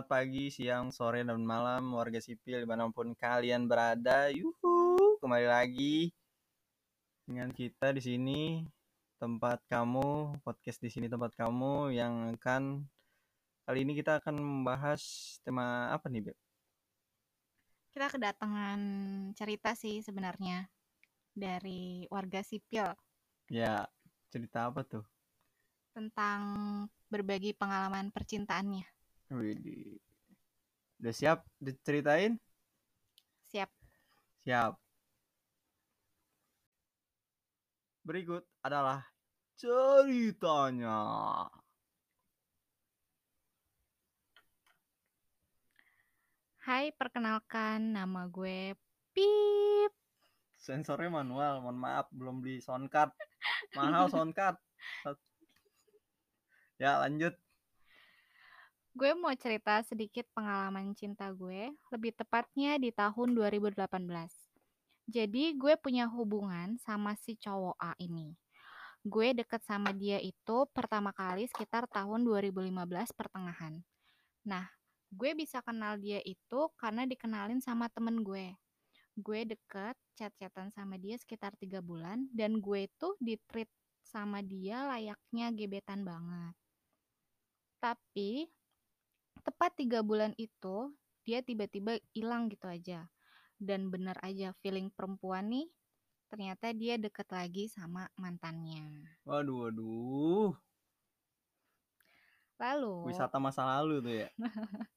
selamat pagi, siang, sore, dan malam warga sipil di mana pun kalian berada. Yuhu, kembali lagi dengan kita di sini tempat kamu podcast di sini tempat kamu yang akan kali ini kita akan membahas tema apa nih Beb? Kita kedatangan cerita sih sebenarnya dari warga sipil Ya cerita apa tuh? tentang berbagi pengalaman percintaannya. Widih. Udah siap diceritain? Siap. Siap. Berikut adalah ceritanya. Hai, perkenalkan nama gue Pip. Sensornya manual, mohon maaf belum beli soundcard. Mahal soundcard. Ya, lanjut. Gue mau cerita sedikit pengalaman cinta gue, lebih tepatnya di tahun 2018. Jadi gue punya hubungan sama si cowok A ini. Gue deket sama dia itu pertama kali sekitar tahun 2015 pertengahan. Nah, gue bisa kenal dia itu karena dikenalin sama temen gue. Gue deket chat-chatan sama dia sekitar tiga bulan dan gue tuh di-treat sama dia layaknya gebetan banget. Tapi tepat tiga bulan itu dia tiba-tiba hilang gitu aja. Dan bener aja feeling perempuan nih ternyata dia deket lagi sama mantannya. Waduh, waduh. Lalu Wisata masa lalu tuh ya.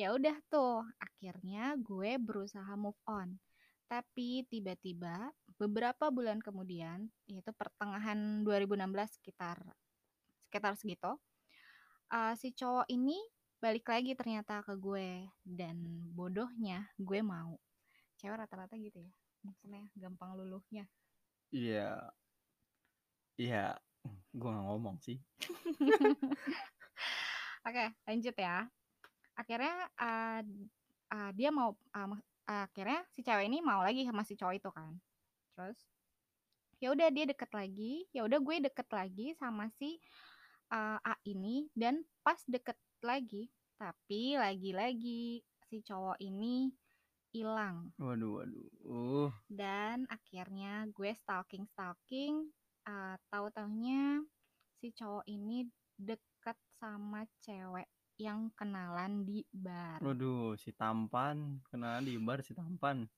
ya udah tuh akhirnya gue berusaha move on. Tapi tiba-tiba beberapa bulan kemudian yaitu pertengahan 2016 sekitar sekitar segitu uh, si cowok ini balik lagi ternyata ke gue dan bodohnya gue mau cewek rata-rata gitu ya maksudnya gampang luluhnya Iya. Iya. Gue gak ngomong sih. oke lanjut ya akhirnya uh, uh, dia mau uh, akhirnya si cewek ini mau lagi sama si cowok itu kan terus ya udah dia deket lagi ya udah gue deket lagi sama si uh, A ini dan pas deket lagi tapi lagi-lagi si cowok ini hilang Waduh, waduh. Uh, dan akhirnya gue stalking stalking uh, tahu-taunya si cowok ini deket sama cewek yang kenalan di bar waduh, si tampan. Kenalan di bar si tampan.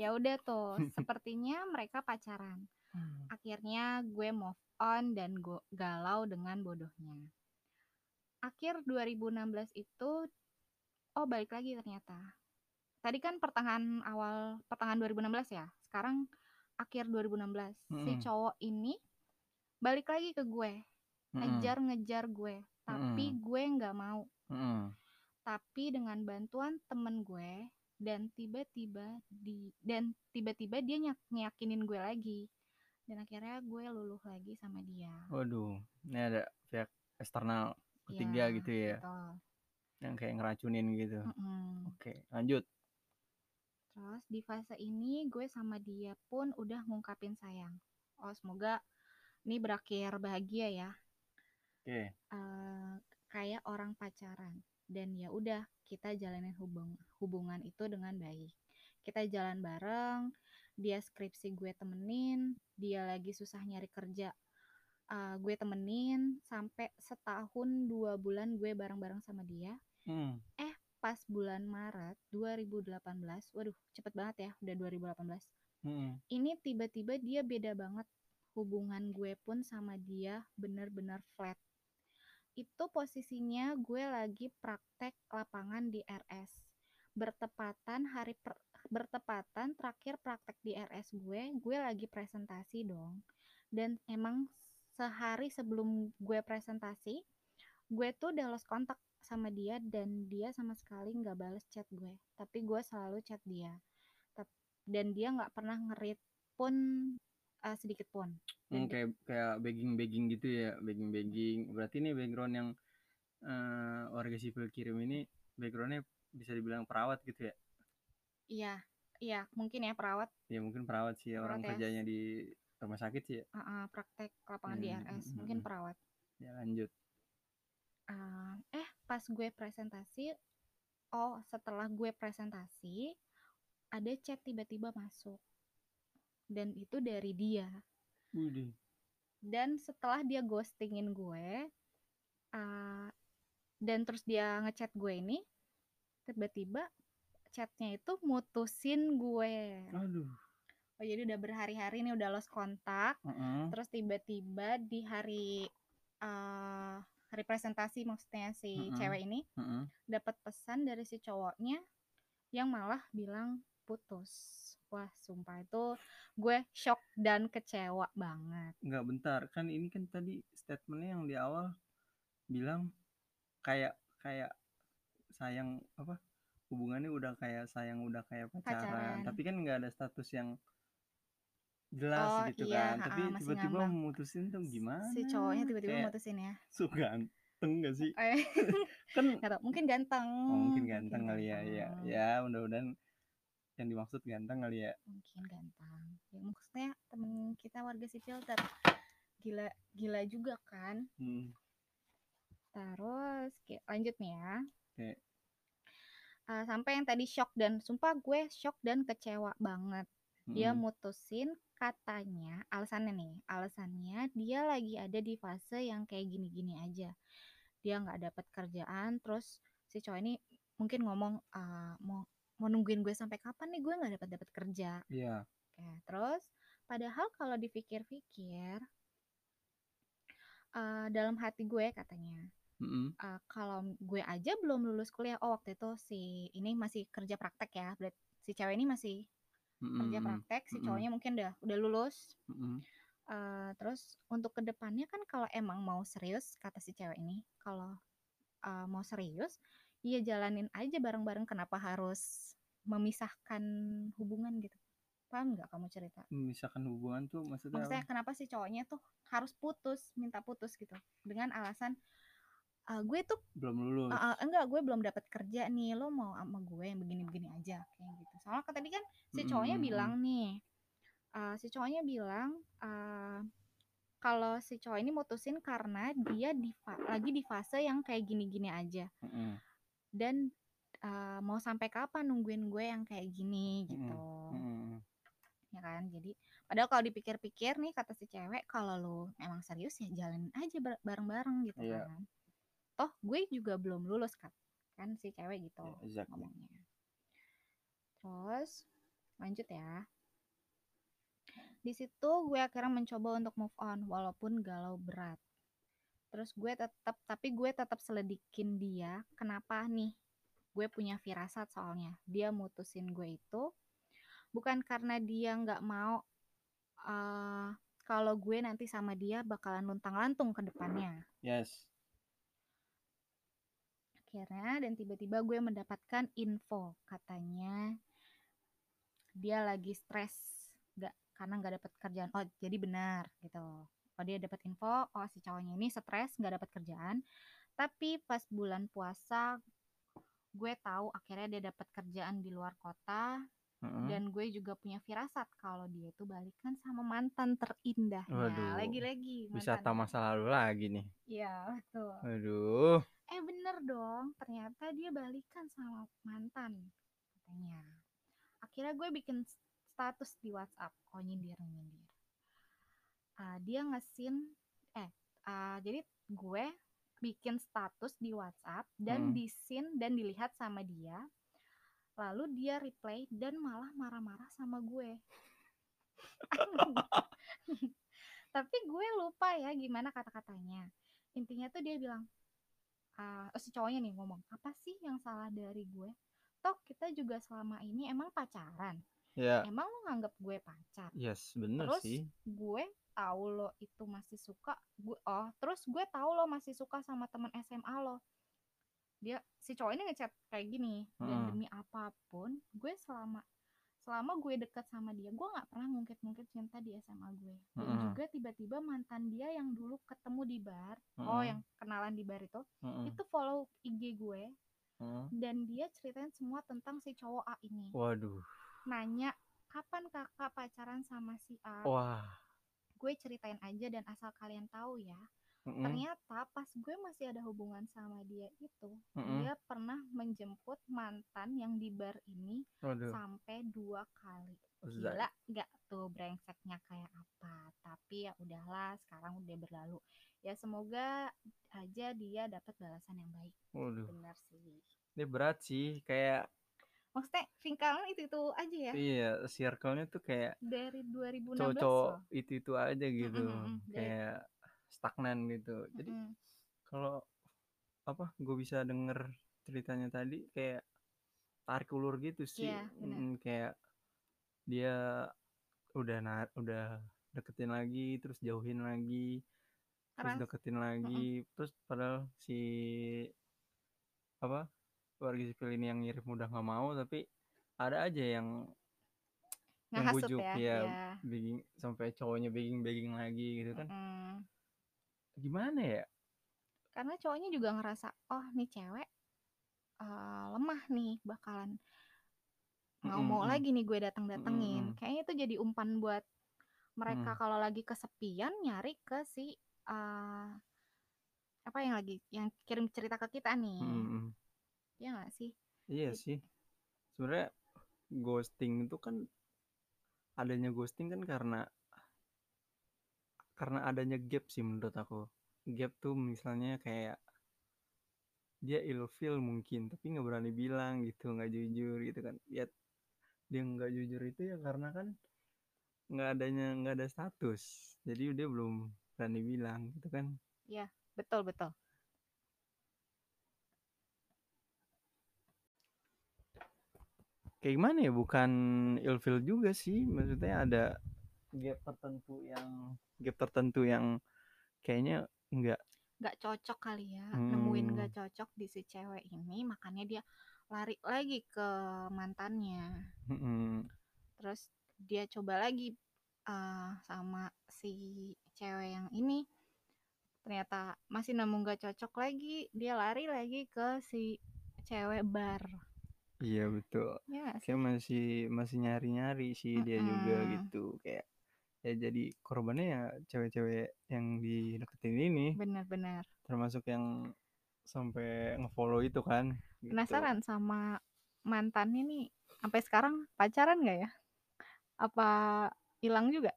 Ya udah tuh sepertinya mereka pacaran. Akhirnya gue move on dan go galau dengan bodohnya. Akhir 2016 itu oh balik lagi ternyata. Tadi kan pertengahan awal pertengahan 2016 ya? Sekarang akhir 2016 si Mm-mm. cowok ini balik lagi ke gue. Ngejar-ngejar gue. Tapi gue nggak mau. Mm-mm. tapi dengan bantuan temen gue dan tiba-tiba di dan tiba-tiba dia nyak ngeyakinin gue lagi dan akhirnya gue luluh lagi sama dia Waduh, ini ada pihak eksternal ketiga Iya, gitu ya, betul. yang kayak ngeracunin gitu. Mm-mm. Oke, lanjut. terus di fase ini gue sama dia pun udah ngungkapin sayang oh semoga ini berakhir bahagia ya Oke, eh kayak orang pacaran dan ya udah kita jalanin hubung hubungan itu dengan baik. Kita jalan bareng dia skripsi gue temenin dia lagi susah nyari kerja eh, gue temenin sampai setahun dua bulan gue bareng-bareng sama dia. Hmm, pas bulan Maret 2018 waduh cepet banget ya udah 2018 hmm. ini tiba-tiba dia beda banget hubungan gue pun sama dia bener-bener flat itu posisinya gue lagi praktek lapangan di RS bertepatan hari per- bertepatan terakhir praktek di RS gue gue lagi presentasi dong. Dan emang sehari sebelum gue presentasi gue tuh udah lost kontak sama dia dan dia sama sekali nggak bales chat gue. Tapi gue selalu chat dia. Dan dia nggak pernah ngerit pun eh, sedikit pun Hmm, Dan- kayak kayak begging begging gitu ya, begging begging. Berarti ini background yang eh, warga sipil kirim ini backgroundnya bisa dibilang perawat gitu ya? iya iya mungkin ya perawat Ya mungkin perawat sih Perawat orang ya. kerjanya di rumah sakit sih ya. uh, uh, praktek lapangan di Hmm, RS hmm, mungkin hmm. perawat Ya lanjut. Uh, eh pas gue presentasi oh setelah gue presentasi ada chat tiba-tiba masuk dan itu dari dia dan setelah dia ghostingin gue uh, dan terus dia ngechat gue ini tiba-tiba chatnya itu mutusin gue Aduh. oh jadi udah berhari-hari nih udah lost kontak Heeh. terus tiba-tiba di hari uh, hari presentasi maksudnya si Mm-mm. cewek ini Heeh. dapat pesan dari si cowoknya yang malah bilang putus. Wah sumpah itu gue shock dan kecewa banget. Enggak bentar, kan ini kan tadi statementnya yang di awal bilang kayak kayak sayang apa hubungannya udah kayak sayang udah kayak pacaran, Pacaran. tapi kan nggak ada status yang jelas Oh, gitu iya, kan. tapi ha-ha, masih tiba-tiba memutusin tuh gimana si cowoknya tiba-tiba mutusin ya. so ganteng gak sih? Eh kan nggak tau mungkin ganteng oh, mungkin ganteng kali ya ya ya mudah-mudahan yang dimaksud ganteng kali ya mungkin ganteng ya maksudnya temen kita warga sipil ter gila gila juga kan hmm. terus lanjut nih ya Oke. Eh, sampai yang tadi shock dan sumpah gue shock dan kecewa banget dia Mm-mm. mutusin katanya alasannya nih alasannya dia lagi ada di fase yang kayak gini-gini aja dia nggak dapat kerjaan terus si cowok ini mungkin ngomong "Ah, mau mau nungguin gue sampai kapan nih gue nggak dapat dapat kerja Iya. Oke, terus padahal kalau dipikir-pikir eh, dalam hati gue katanya Mm-mm. eh, kalau gue aja belum lulus kuliah oh waktu itu si ini masih kerja praktek ya berarti si cewek ini masih kerja Mm-mm. praktek si cowoknya mungkin udah udah lulus Mm-mm. Eh, terus untuk ke depannya kan kalau emang mau serius kata si cewek ini kalau eh, mau serius ya jalanin aja bareng-bareng kenapa harus memisahkan hubungan gitu paham nggak kamu cerita memisahkan hubungan tuh maksudnya, maksudnya apa? kenapa si cowoknya tuh harus putus minta putus gitu dengan alasan "Ah, gue tuh belum lulus ah, enggak gue belum dapat kerja nih lo mau sama gue yang begini-begini aja kayak gitu soalnya kan tadi kan si cowoknya Mm-mm. bilang nih eh, si cowoknya bilang eh, kalau si cowok ini mutusin karena dia di lagi di fase yang kayak gini-gini aja Mm-mm. dan eh, mau sampai kapan nungguin gue yang kayak gini gitu. Mm-mm. ya kan? Jadi padahal kalau dipikir-pikir nih kata si cewek kalau lu emang serius ya jalanin aja bar- bareng-bareng gitu Iya. kan. Toh gue juga belum lulus kan kan si cewek gitu Ya, exactly. ngomongnya. Terus lanjut ya. Di situ gue akhirnya mencoba untuk move on walaupun galau berat. Terus gue tetap tapi gue tetap selidikin dia kenapa nih gue punya firasat soalnya. Dia mutusin gue itu bukan karena dia nggak mau eh kalau gue nanti sama dia bakalan luntang lantung ke depannya. Yes. Akhirnya dan tiba-tiba gue mendapatkan info katanya dia lagi stres nggak karena nggak dapat kerjaan. Oh jadi benar gitu. Oh dia dapat info oh si cowoknya ini stres nggak dapat kerjaan. Tapi pas bulan puasa gue tahu akhirnya dia dapat kerjaan di luar kota Mm-mm. dan gue juga punya firasat kalau dia itu balikan sama mantan terindahnya. Waduh, lagi-lagi wisata mantan masa lalu lagi nih. Iya betul. Aduh eh bener dong ternyata dia balikan sama mantan katanya. Akhirnya gue bikin status di WhatsApp. Oh nyindir nyindir. Ah, dia ngesin eh ah, jadi gue bikin status di WhatsApp dan Hmm. disin dan dilihat sama dia lalu dia reply dan malah marah-marah sama gue. Tapi gue lupa ya gimana kata-katanya. Intinya tuh dia bilang oh, si cowoknya nih ngomong apa sih yang salah dari gue? Toh kita juga selama ini emang pacaran. Ya. Emang lo nganggap gue pacar? Yes bener Terus sih. gue tahu lo itu masih suka gue oh terus gue tahu lo masih suka sama teman SMA lo dia si cowok ini ngechat kayak gini dan Hmm. demi apa pun gue selama selama gue dekat sama dia gue nggak pernah ngungkit-ngungkit cinta di SMA gue dan juga tiba-tiba mantan dia yang dulu ketemu di bar oh Mm-mm. yang kenalan di bar itu Mm-mm. itu follow IG gue Mm. dan dia ceritain semua tentang si cowok A ini waduh nanya kapan kakak pacaran sama si A wah gue ceritain aja dan asal kalian tahu ya Mm-mm. ternyata pas gue masih ada hubungan sama dia itu Mm-mm. dia pernah menjemput mantan yang di bar ini Waduh. sampai dua kali gila nggak tuh brengseknya kayak apa tapi ya udahlah sekarang udah berlalu ya semoga aja dia dapat balasan yang baik Waduh. benar sih Ini berat sih. Kayak maksudnya lingkaran itu itu aja ya iya, circle-nya tuh kayak dari 2016 cowok-cowok loh itu-itu aja gitu. mm, dari- Kayak stagnan gitu. Jadi Mm-mm. kalau apa gue bisa denger ceritanya tadi kayak tarik ulur gitu sih Iya, benar. Mm, kayak dia udah na- udah deketin lagi terus jauhin lagi terus deketin lagi terus padahal si apa warga sipil ini yang ngirim udah nggak mau tapi ada aja yang yang ngehasut bujuk ya, ya, ya. begging sampai cowoknya begging begging lagi gitu kan Mm-mm. gimana ya karena cowoknya juga ngerasa oh nih cewek eh, lemah nih bakalan nggak mau mm. lagi nih gue datang datengin Mm-mm. kayaknya itu jadi umpan buat mereka Mm. kalau lagi kesepian nyari ke si eh, apa yang lagi yang kirim cerita ke kita nih ya nggak sih Iya Gitu. sih. Sebenarnya ghosting itu kan adanya ghosting kan karena karena adanya gap sih menurut aku. Gap tuh misalnya kayak dia ilfeel mungkin tapi nggak berani bilang gitu nggak jujur gitu kan ya dia nggak jujur itu ya karena kan nggak adanya nggak ada status jadi dia belum berani bilang gitu kan betul betul kayak gimana ya bukan ilfeel juga sih maksudnya ada gap tertentu yang gap tertentu yang kayaknya nggak nggak cocok kali ya nemuin Hmm. nggak cocok di si cewek ini makanya dia lari lagi ke mantannya. Mm, terus dia coba lagi eh, sama si cewek yang ini. Ternyata masih nemu nggak cocok lagi dia lari lagi ke si cewek bar iya betul. Ya nggak sih kayak masih masih nyari nyari sih dia juga Mm-mm. gitu kayak ya jadi korbannya ya cewek-cewek yang dideketin ini. Benar-benar termasuk yang sampai ngefollow itu kan gitu. penasaran sama mantannya nih sampai sekarang pacaran nggak ya? Apa hilang juga?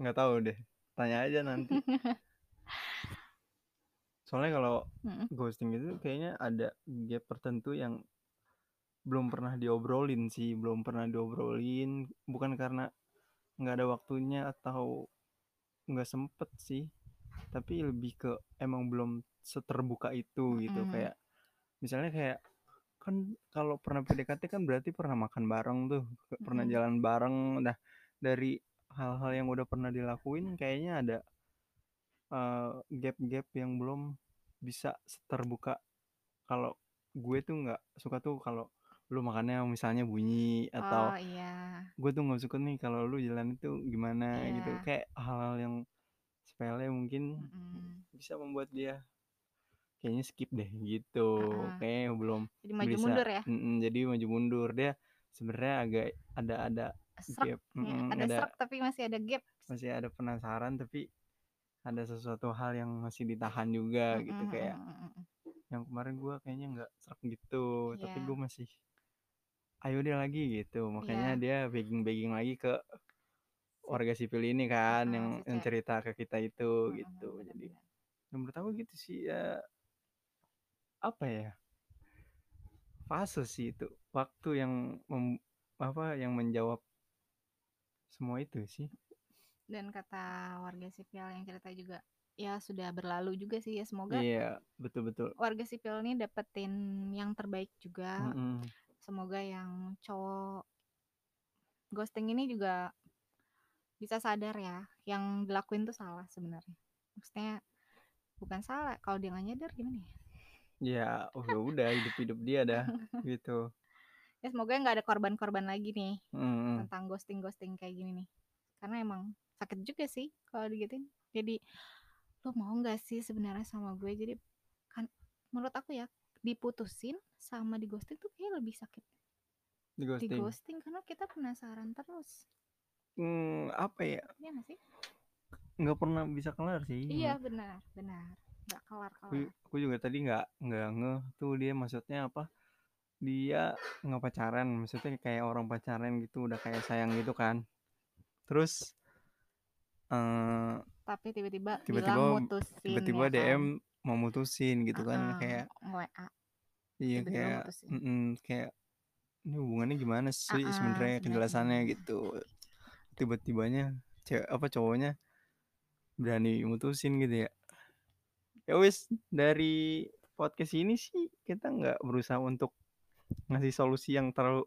Nggak tahu deh tanya aja nanti. Soalnya kalau Mm-mm. ghosting itu kayaknya ada gap tertentu yang belum pernah diobrolin sih belum pernah diobrolin. Bukan karena nggak ada waktunya atau nggak sempet sih tapi lebih ke emang belum seterbuka itu gitu. Mm-mm. kayak misalnya kayak kan kalau pernah PDKT kan berarti pernah makan bareng tuh ke- pernah jalan bareng. Nah dari hal-hal yang udah pernah dilakuin kayaknya ada eh, gap-gap yang belum bisa terbuka kalau gue tuh nggak suka tuh kalau lu makannya misalnya bunyi atau oh iya gue tuh nggak suka nih kalau lu jalan itu gimana gitu Iya. kayak hal-hal yang sepele mungkin Mm-mm. bisa membuat dia kayaknya skip deh gitu Ah-ah. kayaknya belum jadi maju bisa mundur ya Mm-mm, jadi maju mundur dia sebenarnya agak ada ada Serak, gap ya. Mm-mm, ada ada serak tapi masih ada gap masih ada penasaran tapi ada sesuatu hal yang masih ditahan juga gitu Mm-mm, kayak mm-mm, mm-mm. yang kemarin gue kayaknya nggak serak gitu tapi Iya. gue masih ayo dia lagi gitu. Makanya Iya. dia begging begging lagi ke warga sipil ini kan Ah, yang yang cerita ke kita itu Mm-mm, gitu. Benar, jadi benar. yang menurut aku gitu sih ya apa ya fase sih itu. Waktu yang mem- apa yang menjawab semua itu sih. Dan kata warga sipil yang cerita juga ya sudah berlalu juga sih ya. Semoga iya betul betul warga sipil ini dapetin yang terbaik juga. Mm-mm. Semoga yang cowok ghosting ini juga bisa sadar ya yang dilakuin tuh salah sebenarnya. Maksudnya bukan salah kalau dia nggak nyadar gimana ya? Ya oh ya udah hidup hidup dia dah gitu. Ya semoga nggak ada korban-korban lagi nih Mm-mm. tentang ghosting ghosting kayak gini nih. Karena emang sakit juga sih kalau digituin. Jadi lo mau nggak sih sebenarnya sama gue? Jadi kan menurut aku ya diputusin sama di ghosting tuh kayak lebih sakit. Di di ghosting? ghosting karena kita penasaran terus. Hmm, apa ya? Ya nggak sih? Nggak pernah bisa kelar sih. Iya benar benar. Nggak kelar kelar. aku juga tadi nggak nggak ngeh tuh dia maksudnya apa? Dia nggak pacaran maksudnya kayak orang pacaran gitu udah kayak sayang gitu kan. Terus eh tapi tiba-tiba Tiba-tiba- mutusin tiba-tiba ya kan? DM mau mutusin gitu kan Heeh, kayak. Iya kayak mm-mm, kayak ini hubungannya gimana sih Ah, ah, sebenarnya kejelasannya gitu. Tiba-tibanya cewek apa cowoknya berani mutusin gitu ya. Ya wis dari podcast ini sih kita nggak berusaha untuk ngasih solusi yang terlalu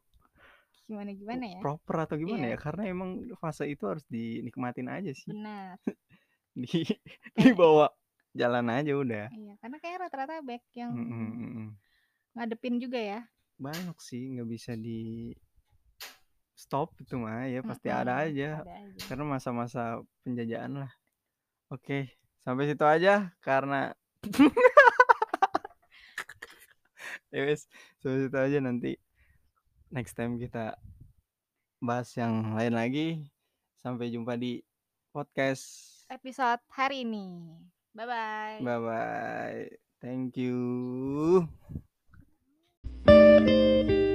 gimana gimana ya? proper atau gimana Iya. ya? Karena emang fase itu harus dinikmatin aja sih. Benar. Di dibawa jalan aja udah. Iya karena kayak rata-rata back yang mm-mm. Ngadepin juga ya? Banyak sih nggak bisa di stop itu mah ya pasti ada Mm-mm, aja. ada aja. Karena masa-masa penjajahan lah. Oke sampai situ aja karena ya wes sampai situ aja nanti next time kita bahas yang lain lagi. Sampai jumpa di podcast episode hari ini. Bye bye bye bye thank you thank you